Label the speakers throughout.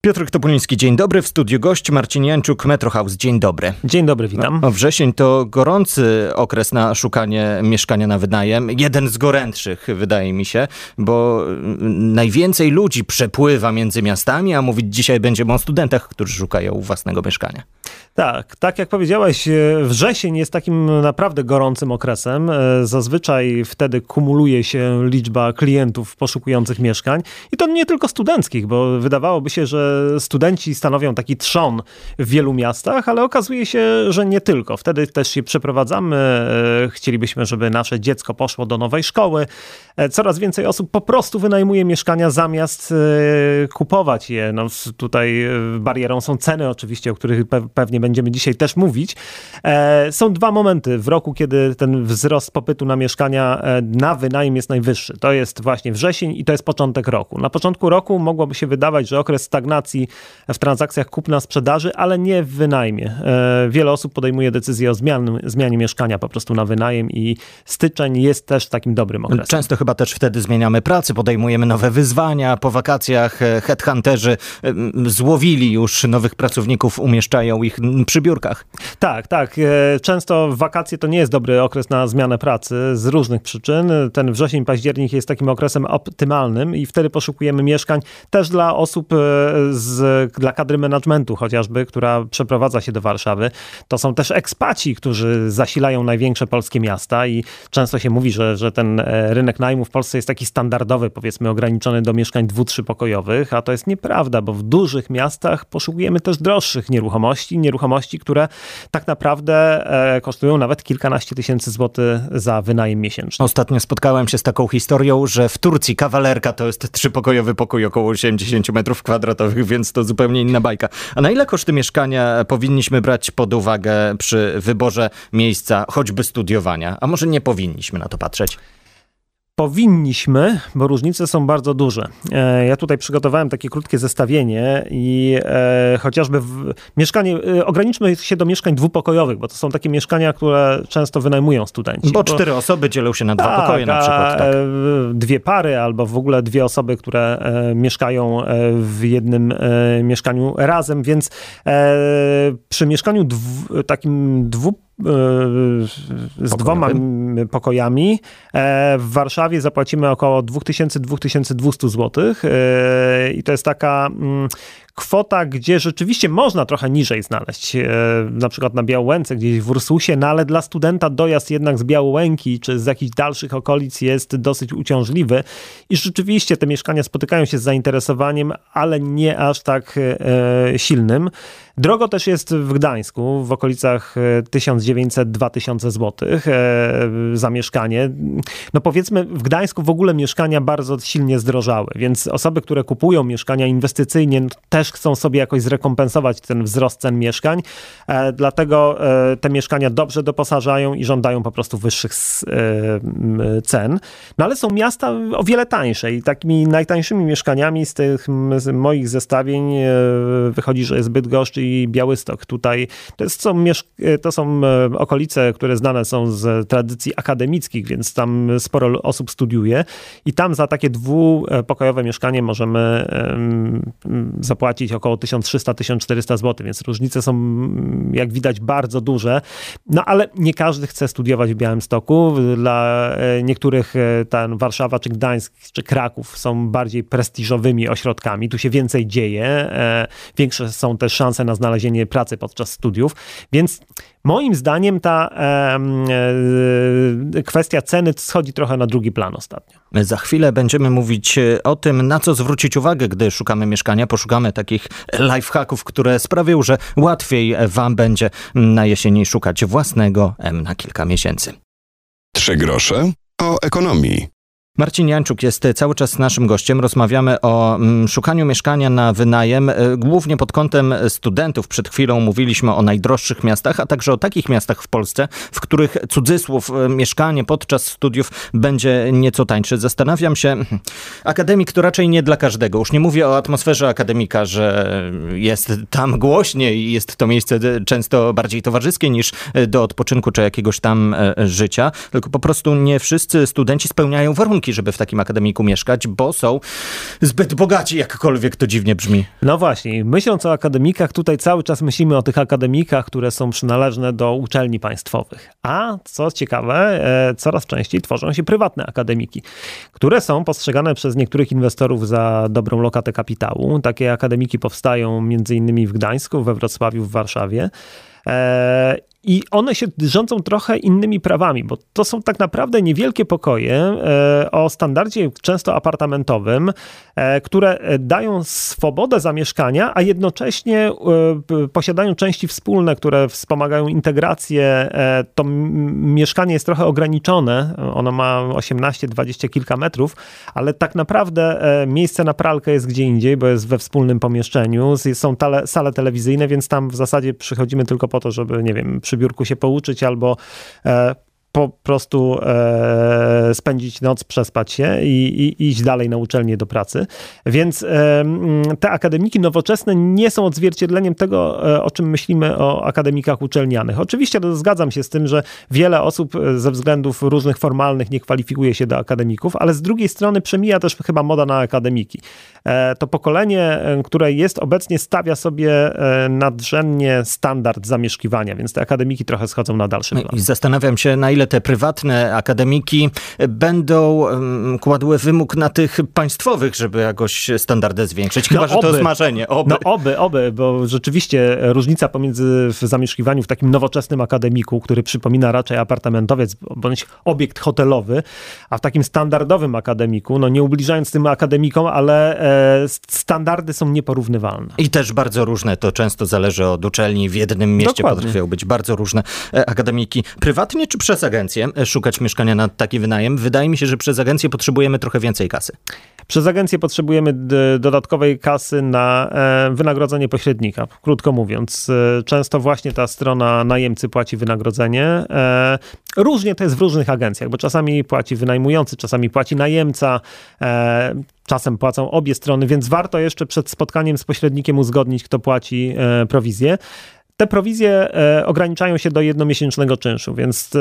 Speaker 1: Piotr Topuliński, dzień dobry. W studiu gość Marcin Jańczuk, Metro House. Dzień dobry.
Speaker 2: Dzień dobry, witam.
Speaker 1: No, wrzesień to gorący okres na szukanie mieszkania na wynajem. Jeden z gorętszych, wydaje mi się, bo mm, najwięcej ludzi przepływa między miastami, a mówić dzisiaj będziemy o studentach, którzy szukają własnego mieszkania.
Speaker 2: Tak, tak jak powiedziałeś, e, wrzesień jest takim naprawdę gorącym okresem. E, Zazwyczaj wtedy kumuluje się liczba klientów poszukujących mieszkań i to nie tylko studenckich, bo wydawałoby się, że studenci stanowią taki trzon w wielu miastach, ale okazuje się, że nie tylko. Wtedy też się przeprowadzamy, e, chcielibyśmy, żeby nasze dziecko poszło do nowej szkoły. Coraz więcej osób po prostu wynajmuje mieszkania zamiast kupować je. No, tutaj barierą są ceny oczywiście, o których pe- pewnie będziemy dzisiaj też mówić. E, Są dwa momenty w roku, kiedy ten wzrost popytu na mieszkania e, na wynajem jest najwyższy. To jest właśnie wrzesień i to jest początek roku. Na początku roku mogłoby się wydawać, że okres stagnacji w transakcjach kupna-sprzedaży, ale nie w wynajmie. E, Wiele osób podejmuje decyzję o zmian, zmianie mieszkania po prostu na wynajem i styczeń jest też takim dobrym okresem.
Speaker 1: Często chyba też wtedy zmieniamy pracę, podejmujemy nowe wyzwania. Po wakacjach headhunterzy złowili już nowych pracowników, umieszczają ich przy biurkach.
Speaker 2: Tak, tak. E, Często wakacje to nie jest dobry okres na zmianę pracy z różnych przyczyn. Ten wrzesień, październik jest takim okresem optymalnym i wtedy poszukujemy mieszkań też dla osób, e, z, dla kadry managementu chociażby, która przeprowadza się do Warszawy. To są też ekspaci, którzy zasilają największe polskie miasta i często się mówi, że, że ten e, rynek najmu w Polsce jest taki standardowy, powiedzmy ograniczony do mieszkań dwu, trzypokojowych, a to jest nieprawda, bo w dużych miastach poszukujemy też droższych nieruchomości, nieruchomości, które tak naprawdę e, kosztują nawet kilkanaście tysięcy złotych za wynajem miesięczny.
Speaker 1: Ostatnio spotkałem się z taką historią, że w Turcji kawalerka to jest trzypokojowy pokój około 80 metrów kwadratowych, więc to zupełnie inna bajka. A na ile koszty mieszkania powinniśmy brać pod uwagę przy wyborze miejsca, choćby studiowania? A może nie powinniśmy na to patrzeć?
Speaker 2: Powinniśmy, bo różnice są bardzo duże. E, Ja tutaj przygotowałem takie krótkie zestawienie i e, chociażby w, mieszkanie, e, ograniczmy się do mieszkań dwupokojowych, bo to są takie mieszkania, które często wynajmują studenci.
Speaker 1: Bo cztery osoby dzielą się na dwa
Speaker 2: Tak,
Speaker 1: pokoje na przykład. Tak.
Speaker 2: e, Dwie pary albo w ogóle dwie osoby, które mieszkają w jednym mieszkaniu razem, więc przy mieszkaniu dwu, takim dwu e, z dwoma pokojami. E, W Warszawie zapłacimy około 2000-2200 zł e, i to jest taka mm, kwota, gdzie rzeczywiście można trochę niżej znaleźć, e, na przykład na Białęce, gdzieś w Ursusie, no ale dla studenta dojazd jednak z Białęki czy z jakichś dalszych okolic jest dosyć uciążliwy i rzeczywiście te mieszkania spotykają się z zainteresowaniem, ale nie aż tak e, silnym. Drogo też jest w Gdańsku, w okolicach e, 1900-2000 zł e, za mieszkanie. No powiedzmy, w Gdańsku w ogóle mieszkania bardzo silnie zdrożały, więc osoby, które kupują mieszkania inwestycyjnie, no, też chcą sobie jakoś zrekompensować ten wzrost cen mieszkań, e, dlatego e, te mieszkania dobrze doposażają i żądają po prostu wyższych e, cen. No ale są miasta o wiele tańsze i takimi najtańszymi mieszkaniami z tych z moich zestawień wychodzi, że jest Bydgoszcz i Białystok. Tutaj to, są, to są okolice, które znane są z tradycji akademickich, więc tam sporo osób studiuje i tam za takie dwupokojowe mieszkanie możemy em, zapłacić około 1300-1400 zł, więc różnice są, mm, jak widać, bardzo duże. No ale nie każdy chce studiować w Białymstoku. Dla e, niektórych e, ten Warszawa, czy Gdańsk, czy Kraków są bardziej prestiżowymi ośrodkami. Tu się więcej dzieje. e, Większe są też szanse na znalezienie pracy podczas studiów, więc moim zdaniem ta em, e, kwestia ceny schodzi trochę na drugi plan ostatnio.
Speaker 1: Za chwilę będziemy mówić e, o tym, na co zwrócić uwagę, gdy szukamy mieszkania. Poszukamy takich lifehacków, które sprawią, że łatwiej wam będzie na jesieni szukać własnego M na kilka miesięcy.
Speaker 3: Trzy grosze o ekonomii.
Speaker 1: Marcin Jańczuk jest cały czas naszym gościem. Rozmawiamy o mm, szukaniu mieszkania na wynajem, e, głównie pod kątem studentów. Przed chwilą mówiliśmy o najdroższych miastach, a także o takich miastach w Polsce, w których cudzysłów e, mieszkanie podczas studiów będzie nieco tańsze. Zastanawiam się, hmm, akademik to raczej nie dla każdego. Już nie mówię o atmosferze akademika, że jest tam głośniej i jest to miejsce często bardziej towarzyskie niż do odpoczynku czy jakiegoś tam e, życia, tylko po prostu nie wszyscy studenci spełniają warunki warunki, żeby w takim akademiku mieszkać, bo są zbyt bogaci, jakkolwiek to dziwnie brzmi.
Speaker 2: No właśnie, myśląc o akademikach, tutaj cały czas myślimy o tych akademikach, które są przynależne do uczelni państwowych. A co ciekawe, e, coraz częściej tworzą się prywatne akademiki, które są postrzegane przez niektórych inwestorów za dobrą lokatę kapitału. Takie akademiki powstają między innymi w Gdańsku, we Wrocławiu, w Warszawie. E, I one się rządzą trochę innymi prawami, bo to są tak naprawdę niewielkie pokoje e, o standardzie często apartamentowym, e, które dają swobodę zamieszkania, a jednocześnie posiadają części wspólne, które wspomagają integrację. To mieszkanie jest trochę ograniczone, ono ma 18, 20 kilka metrów, ale tak naprawdę miejsce na pralkę jest gdzie indziej, bo jest we wspólnym pomieszczeniu. Są tale, sale telewizyjne, więc tam w zasadzie przychodzimy tylko po to, żeby, nie wiem, przy biurku się pouczyć albo e, po prostu e, spędzić noc, przespać się i, i, iść dalej na uczelnię do pracy. Więc e, te akademiki nowoczesne nie są odzwierciedleniem tego, e, o czym myślimy o akademikach uczelnianych. Oczywiście zgadzam się z tym, że wiele osób e, ze względów różnych formalnych nie kwalifikuje się do akademików, ale z drugiej strony przemija też chyba moda na akademiki. E, to pokolenie, e, które jest obecnie, stawia sobie nadrzędnie standard zamieszkiwania, więc te akademiki trochę schodzą na dalszy plan.
Speaker 1: I zastanawiam się, na ile te prywatne akademiki będą kładły wymóg na tych państwowych, żeby jakoś standardy zwiększyć. Chyba, no, że to jest marzenie.
Speaker 2: Oby. No oby, oby, bo rzeczywiście różnica pomiędzy w zamieszkiwaniu w takim nowoczesnym akademiku, który przypomina raczej apartamentowiec bądź obiekt hotelowy, a w takim standardowym akademiku, no nie ubliżając tym akademikom, ale e, standardy są nieporównywalne.
Speaker 1: I też bardzo różne. To często zależy od uczelni. W jednym mieście Dokładnie. potrafią być bardzo różne e, akademiki. Prywatnie czy przez agencję e, szukać mieszkania na taki wynajem? Wydaje mi się, że przez agencję potrzebujemy trochę więcej kasy.
Speaker 2: Przez agencję potrzebujemy dodatkowej kasy na e, wynagrodzenie pośrednika, krótko mówiąc. E, często właśnie ta strona najemcy płaci wynagrodzenie. Różnie to jest w różnych agencjach, bo czasami płaci wynajmujący, czasami płaci najemca czasem płacą obie strony, więc warto jeszcze przed spotkaniem z pośrednikiem uzgodnić, kto płaci prowizję. Te prowizje e, ograniczają się do jednomiesięcznego czynszu, więc e,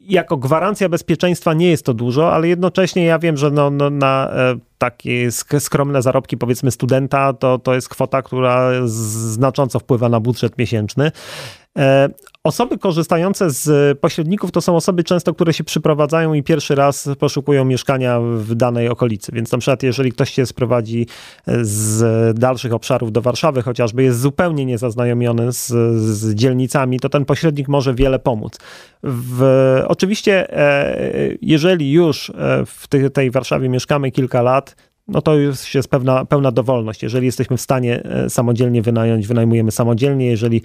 Speaker 2: jako gwarancja bezpieczeństwa nie jest to dużo, ale jednocześnie ja wiem, że no, no na e, takie skromne zarobki powiedzmy studenta to, to jest kwota, która znacząco wpływa na budżet miesięczny. Osoby korzystające z pośredników to są osoby często, które się przyprowadzają i pierwszy raz poszukują mieszkania w danej okolicy. Więc na przykład, jeżeli ktoś się sprowadzi z dalszych obszarów do Warszawy, chociażby jest zupełnie niezaznajomiony z, z dzielnicami, to ten pośrednik może wiele pomóc. W, oczywiście, e, jeżeli już e, w tej Warszawie mieszkamy kilka lat, no to już jest pewna, pełna dowolność. Jeżeli jesteśmy w stanie e, samodzielnie wynająć, wynajmujemy samodzielnie. Jeżeli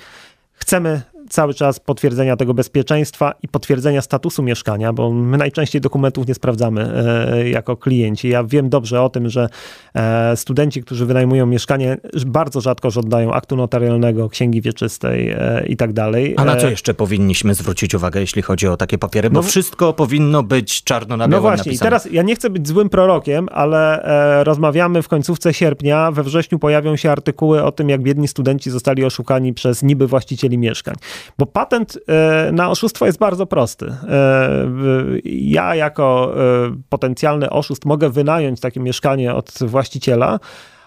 Speaker 2: chcemy cały czas potwierdzenia tego bezpieczeństwa i potwierdzenia statusu mieszkania, bo my najczęściej dokumentów nie sprawdzamy e, jako klienci. Ja wiem dobrze o tym, że e, studenci, którzy wynajmują mieszkanie, bardzo rzadko żądają aktu notarialnego, księgi wieczystej e, i tak dalej.
Speaker 1: A na co jeszcze powinniśmy zwrócić uwagę, jeśli chodzi o takie papiery? Bo no, wszystko powinno być czarno na
Speaker 2: białym
Speaker 1: No
Speaker 2: właśnie, napisane. i teraz ja nie chcę być złym prorokiem, ale rozmawiamy w końcówce sierpnia, we wrześniu pojawią się artykuły o tym, jak biedni studenci zostali oszukani przez niby właścicieli mieszkań. Bo patent e, na oszustwo jest bardzo prosty. E, ja jako e, potencjalny oszust mogę wynająć takie mieszkanie od właściciela,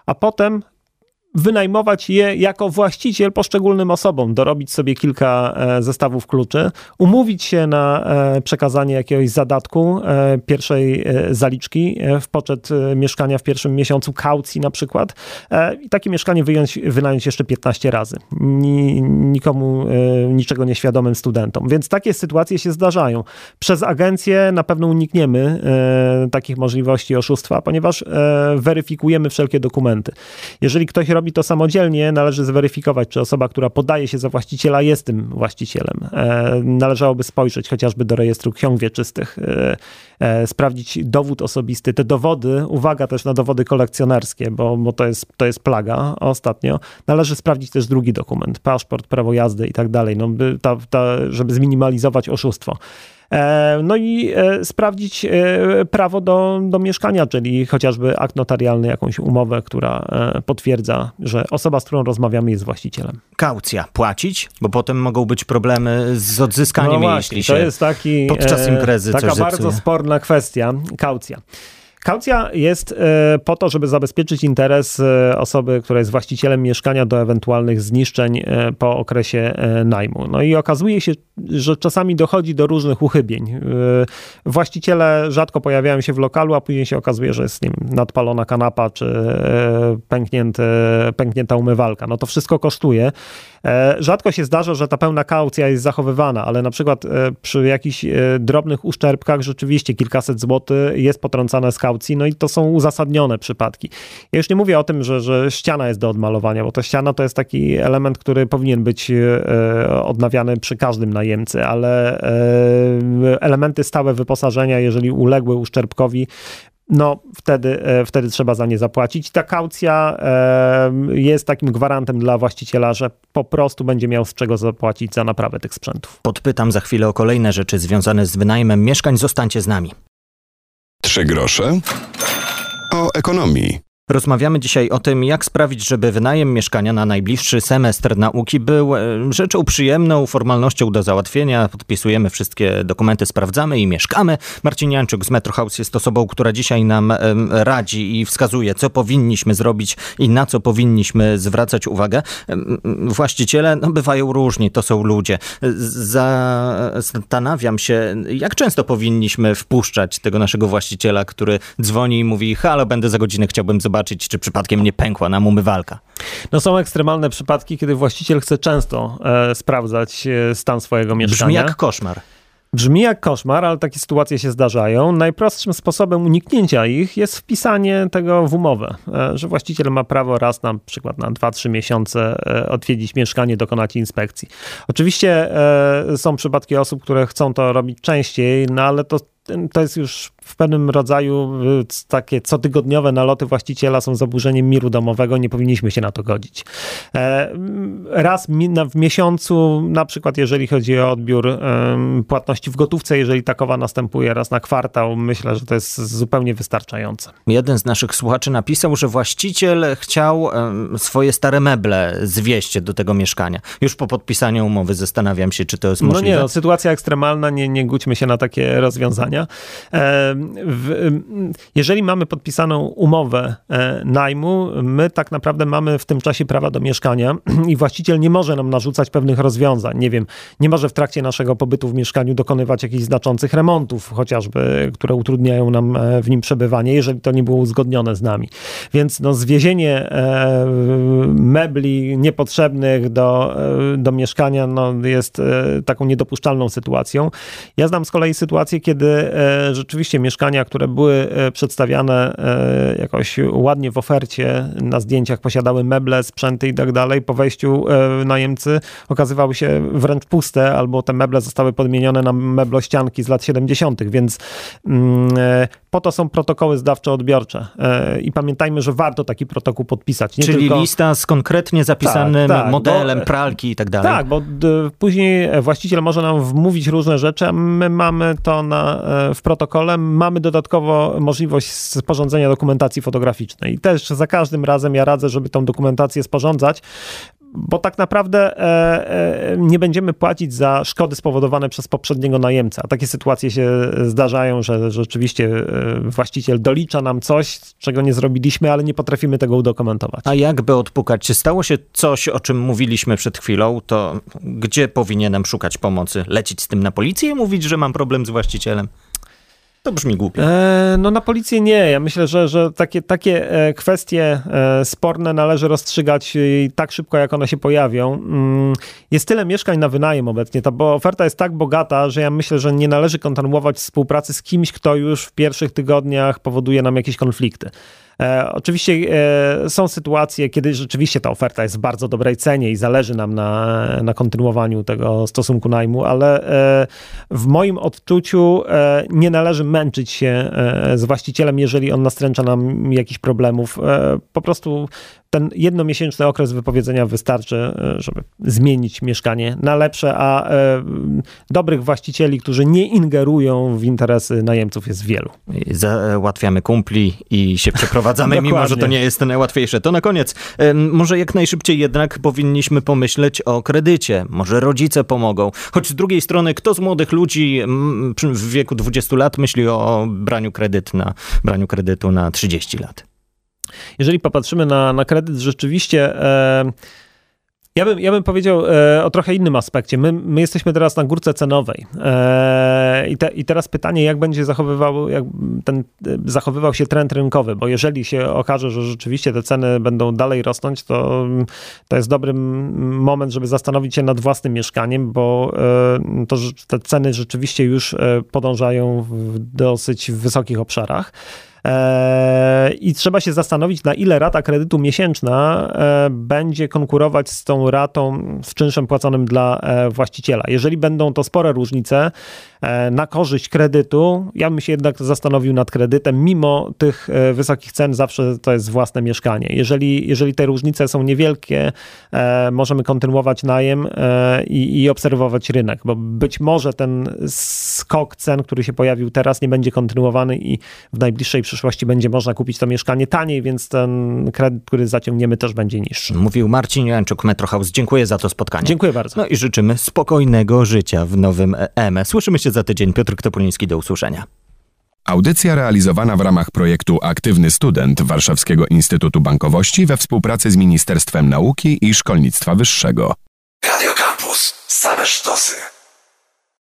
Speaker 2: a potem wynajmować je jako właściciel poszczególnym osobom, dorobić sobie kilka e, zestawów kluczy, umówić się na e, przekazanie jakiegoś zadatku, e, pierwszej zaliczki w poczet mieszkania w pierwszym miesiącu, kaucji na przykład i takie mieszkanie wyjąć, wynająć jeszcze 15 razy. Nikomu niczego nieświadomym studentom. Więc takie sytuacje się zdarzają. Przez agencję na pewno unikniemy takich możliwości oszustwa, ponieważ weryfikujemy wszelkie dokumenty. Jeżeli ktoś robi to samodzielnie, należy zweryfikować, czy osoba, która podaje się za właściciela, jest tym właścicielem. E, należałoby spojrzeć chociażby do rejestru ksiąg wieczystych, e, e, sprawdzić dowód osobisty. Te dowody, uwaga też na dowody kolekcjonerskie, bo, bo to, jest, to jest plaga ostatnio. Należy sprawdzić też drugi dokument, paszport, prawo jazdy i tak dalej, no, ta, żeby zminimalizować oszustwo. E, no i e, sprawdzić e, prawo do, do mieszkania, czyli chociażby akt notarialny, jakąś umowę, która potwierdza, że osoba, z którą rozmawiamy, jest właścicielem.
Speaker 1: Kaucja płacić, bo potem mogą być problemy z odzyskaniem no
Speaker 2: właśnie,
Speaker 1: jeśli się
Speaker 2: to jest taki,
Speaker 1: podczas imprezy
Speaker 2: taka bardzo sporna kwestia, kaucja. Kaucja jest e, po to, żeby zabezpieczyć interes e, osoby, która jest właścicielem mieszkania do ewentualnych zniszczeń e, po okresie najmu. No i okazuje się, że czasami dochodzi do różnych uchybień. Właściciele rzadko pojawiają się w lokalu, a później się okazuje, że jest nim nadpalona kanapa czy pęknięty, pęknięta umywalka. No to wszystko kosztuje. Rzadko się zdarza, że ta pełna kaucja jest zachowywana, ale na przykład przy jakichś drobnych uszczerbkach rzeczywiście kilkaset złotych jest potrącane z kaucji, no i to są uzasadnione przypadki. Ja już nie mówię o tym, że, że ściana jest do odmalowania, bo ta ściana to jest taki element, który powinien być e, odnawiany przy każdym najemcy, ale e, elementy stałe wyposażenia, jeżeli uległy uszczerbkowi, no wtedy, e, wtedy trzeba za nie zapłacić. Ta kaucja jest takim gwarantem dla właściciela, że po prostu będzie miał z czego zapłacić za naprawę tych sprzętów.
Speaker 1: Podpytam za chwilę o kolejne rzeczy związane z wynajmem mieszkań. Zostańcie z nami.
Speaker 3: Trzy grosze o ekonomii.
Speaker 1: Rozmawiamy dzisiaj o tym, jak sprawić, żeby wynajem mieszkania na najbliższy semestr nauki był e, rzeczą przyjemną, formalnością do załatwienia. Podpisujemy wszystkie dokumenty, sprawdzamy i mieszkamy. Marcin Janczuk z Metro House jest osobą, która dzisiaj nam radzi i wskazuje, co powinniśmy zrobić i na co powinniśmy zwracać uwagę. Właściciele no, bywają różni, to są ludzie. Zastanawiam się, jak często powinniśmy wpuszczać tego naszego właściciela, który dzwoni i mówi: Halo, będę za godzinę, chciałbym zobaczyć zobaczyć, czy przypadkiem nie pękła nam umywalka.
Speaker 2: No są ekstremalne przypadki, kiedy właściciel chce często e, sprawdzać e, stan swojego mieszkania.
Speaker 1: Brzmi jak koszmar.
Speaker 2: Brzmi jak koszmar, ale takie sytuacje się zdarzają. Najprostszym sposobem uniknięcia ich jest wpisanie tego w umowę, e, że właściciel ma prawo raz na przykład na 2-3 miesiące e, odwiedzić mieszkanie, dokonać inspekcji. Oczywiście e, są przypadki osób, które chcą to robić częściej, no ale to to jest już w pewnym rodzaju y, takie cotygodniowe naloty właściciela są zaburzeniem miru domowego, nie powinniśmy się na to godzić. E, raz w miesiącu, na przykład jeżeli chodzi o odbiór płatności w gotówce, jeżeli takowa następuje raz na kwartał, myślę, że to jest zupełnie wystarczające.
Speaker 1: Jeden z naszych słuchaczy napisał, że właściciel chciał swoje stare meble zwieść do tego mieszkania. Już po podpisaniu umowy zastanawiam się, czy to jest możliwe.
Speaker 2: No nie, no, sytuacja ekstremalna, nie, nie gódźmy się na takie rozwiązania. W, jeżeli mamy podpisaną umowę e, najmu, my tak naprawdę mamy w tym czasie prawa do mieszkania i właściciel nie może nam narzucać pewnych rozwiązań. Nie wiem, nie może w trakcie naszego pobytu w mieszkaniu dokonywać jakichś znaczących remontów, chociażby, które utrudniają nam e, w nim przebywanie, jeżeli to nie było uzgodnione z nami. Więc no, zwiezienie e, mebli niepotrzebnych do, do mieszkania no, jest taką niedopuszczalną sytuacją. Ja znam z kolei sytuację, kiedy rzeczywiście mieszkania, które były e, przedstawiane e, jakoś ładnie w ofercie, na zdjęciach posiadały meble, sprzęty i tak dalej, po wejściu e, najemcy okazywały się wręcz puste, albo te meble zostały podmienione na meblościanki z lat 70., więc mm, po to są protokoły zdawczo-odbiorcze. I pamiętajmy, że warto taki protokół podpisać.
Speaker 1: Czyli tylko... lista z konkretnie zapisanym tak, tak, modelem, bo, pralki i tak dalej.
Speaker 2: Tak, bo później właściciel może nam wmówić różne rzeczy, a my mamy to na, w protokole mamy dodatkowo możliwość sporządzenia dokumentacji fotograficznej. I też za każdym razem ja radzę, żeby tą dokumentację sporządzać, bo tak naprawdę e, e, nie będziemy płacić za szkody spowodowane przez poprzedniego najemcę. A takie sytuacje się zdarzają, że rzeczywiście e, właściciel dolicza nam coś, czego nie zrobiliśmy, ale nie potrafimy tego udokumentować.
Speaker 1: A jakby odpukać? Czy stało się coś, o czym mówiliśmy przed chwilą, to gdzie powinienem szukać pomocy? Lecić z tym na policję i mówić, że mam problem z właścicielem? To brzmi głupio. E,
Speaker 2: no na policję nie. Ja myślę, że, że takie, takie e, kwestie e, sporne należy rozstrzygać tak szybko, jak one się pojawią. Mm, jest tyle mieszkań na wynajem obecnie, ta bo oferta jest tak bogata, że ja myślę, że nie należy kontynuować współpracy z kimś, kto już w pierwszych tygodniach powoduje nam jakieś konflikty. E, oczywiście e, są sytuacje, kiedy rzeczywiście ta oferta jest w bardzo dobrej cenie i zależy nam na, na kontynuowaniu tego stosunku najmu, ale e, w moim odczuciu nie należy męczyć się z właścicielem, jeżeli on nastręcza nam jakichś problemów. Po prostu ten jednomiesięczny okres wypowiedzenia wystarczy, e, żeby zmienić mieszkanie na lepsze, a e, dobrych właścicieli, którzy nie ingerują w interesy najemców jest wielu.
Speaker 1: Załatwiamy kumpli i się przeprowadzamy, mimo że to nie jest najłatwiejsze. To na koniec, może jak najszybciej jednak powinniśmy pomyśleć o kredycie. Może rodzice pomogą. Choć z drugiej strony, kto z młodych ludzi w wieku 20 lat myśli o braniu, kredyt na, braniu kredytu na 30 lat?
Speaker 2: Jeżeli popatrzymy na, na kredyt, rzeczywiście. E, ja bym, ja bym powiedział e, o trochę innym aspekcie. My, my jesteśmy teraz na górce cenowej. E, i, te, I teraz pytanie, jak będzie zachowywał, jak ten, zachowywał się trend rynkowy, bo jeżeli się okaże, że rzeczywiście te ceny będą dalej rosnąć, to, to jest dobry moment, żeby zastanowić się nad własnym mieszkaniem, bo e, to, te ceny rzeczywiście już e, podążają w dosyć wysokich obszarach. E, I trzeba się zastanowić, na ile rata kredytu miesięczna e, będzie konkurować z tą ratą, z czynszem płaconym dla e, właściciela. Jeżeli będą to spore różnice, E, na korzyść kredytu. Ja bym się jednak zastanowił nad kredytem. Mimo tych wysokich cen zawsze to jest własne mieszkanie. Jeżeli, jeżeli te różnice są niewielkie, możemy kontynuować najem i, i obserwować rynek, bo być może ten skok cen, który się pojawił teraz, nie będzie kontynuowany i w najbliższej przyszłości będzie można kupić to mieszkanie taniej, więc ten kredyt, który zaciągniemy, też będzie niższy.
Speaker 1: Mówił Marcin Janczuk, Metro House. Dziękuję za to spotkanie.
Speaker 2: Dziękuję bardzo.
Speaker 1: No i życzymy spokojnego życia w nowym EME. Słyszymy się za tydzień. Piotr Topoliński, do usłyszenia.
Speaker 4: Audycja realizowana w ramach projektu Aktywny Student Warszawskiego Instytutu Bankowości we współpracy z Ministerstwem Nauki i Szkolnictwa Wyższego.
Speaker 3: Radio Campus. Same sztosy.